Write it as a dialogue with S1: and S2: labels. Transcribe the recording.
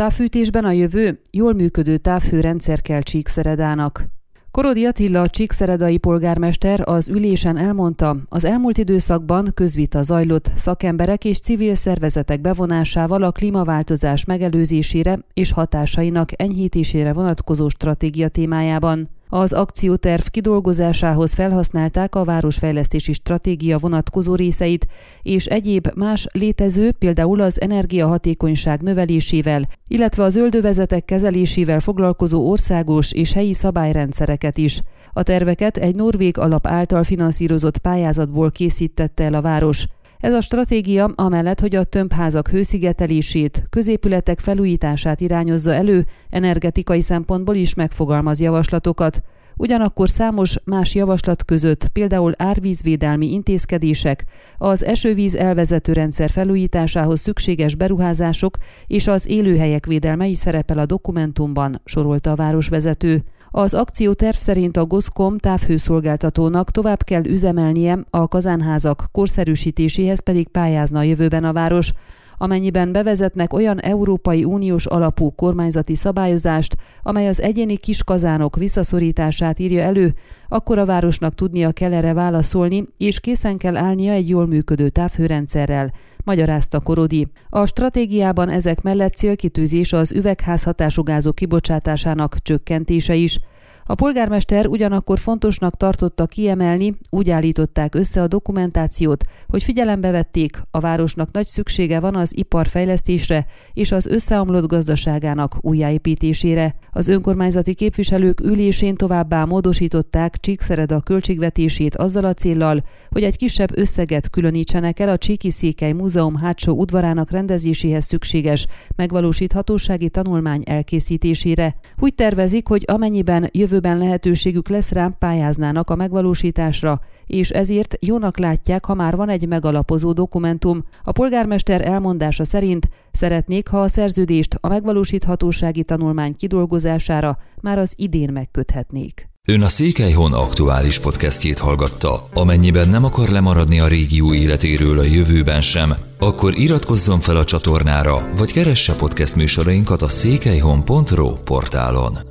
S1: Távfűtésben a jövő jól működő távhőrendszer kell Csíkszeredának. Korodi Attila, Csíkszeredai polgármester az ülésen elmondta, az elmúlt időszakban közvita zajlott szakemberek és civil szervezetek bevonásával a klímaváltozás megelőzésére és hatásainak enyhítésére vonatkozó stratégia témájában. Az akcióterv kidolgozásához felhasználták a városfejlesztési stratégia vonatkozó részeit, és egyéb más létező, például az energiahatékonyság növelésével, illetve a zöldövezetek kezelésével foglalkozó országos és helyi szabályrendszereket is. A terveket egy norvég alap által finanszírozott pályázatból készítette el a város. Ez a stratégia amellett, hogy a tömbházak hőszigetelését, középületek felújítását irányozza elő, energetikai szempontból is megfogalmaz javaslatokat. Ugyanakkor számos más javaslat között, például árvízvédelmi intézkedések, az esővíz elvezető rendszer felújításához szükséges beruházások és az élőhelyek védelme is szerepel a dokumentumban, sorolta a városvezető. Az akcióterv szerint a Goszkom távhőszolgáltatónak tovább kell üzemelnie, a kazánházak korszerűsítéséhez pedig pályázna a jövőben a város, amennyiben bevezetnek olyan Európai Uniós alapú kormányzati szabályozást, amely az egyéni kiskazánok visszaszorítását írja elő, akkor a városnak tudnia kell erre válaszolni, és készen kell állnia egy jól működő távhőrendszerrel, magyarázta Korodi. A stratégiában ezek mellett célkitűzés az üvegházhatású gázok kibocsátásának csökkentése is, a polgármester ugyanakkor fontosnak tartotta kiemelni, úgy állították össze a dokumentációt, hogy figyelembe vették, a városnak nagy szüksége van az iparfejlesztésre és az összeomlott gazdaságának újjáépítésére. Az önkormányzati képviselők ülésén továbbá módosították Csíkszereda költségvetését azzal a céllal, hogy egy kisebb összeget különítsenek el a Csíki Székely Múzeum hátsó udvarának rendezéséhez szükséges megvalósíthatósági tanulmány elkészítésére. Úgy tervezik, hogy amennyiben jövő jövőben lehetőségük lesz rám pályáznának a megvalósításra, és ezért jónak látják, ha már van egy megalapozó dokumentum. A polgármester elmondása szerint szeretnék, ha a szerződést a megvalósíthatósági tanulmány kidolgozására már az idén megköthetnék.
S2: Ön a Székelyhon aktuális podcastjét hallgatta. Amennyiben nem akar lemaradni a régió életéről a jövőben sem, akkor iratkozzon fel a csatornára, vagy keresse podcast műsorainkat a székelyhon.pro portálon.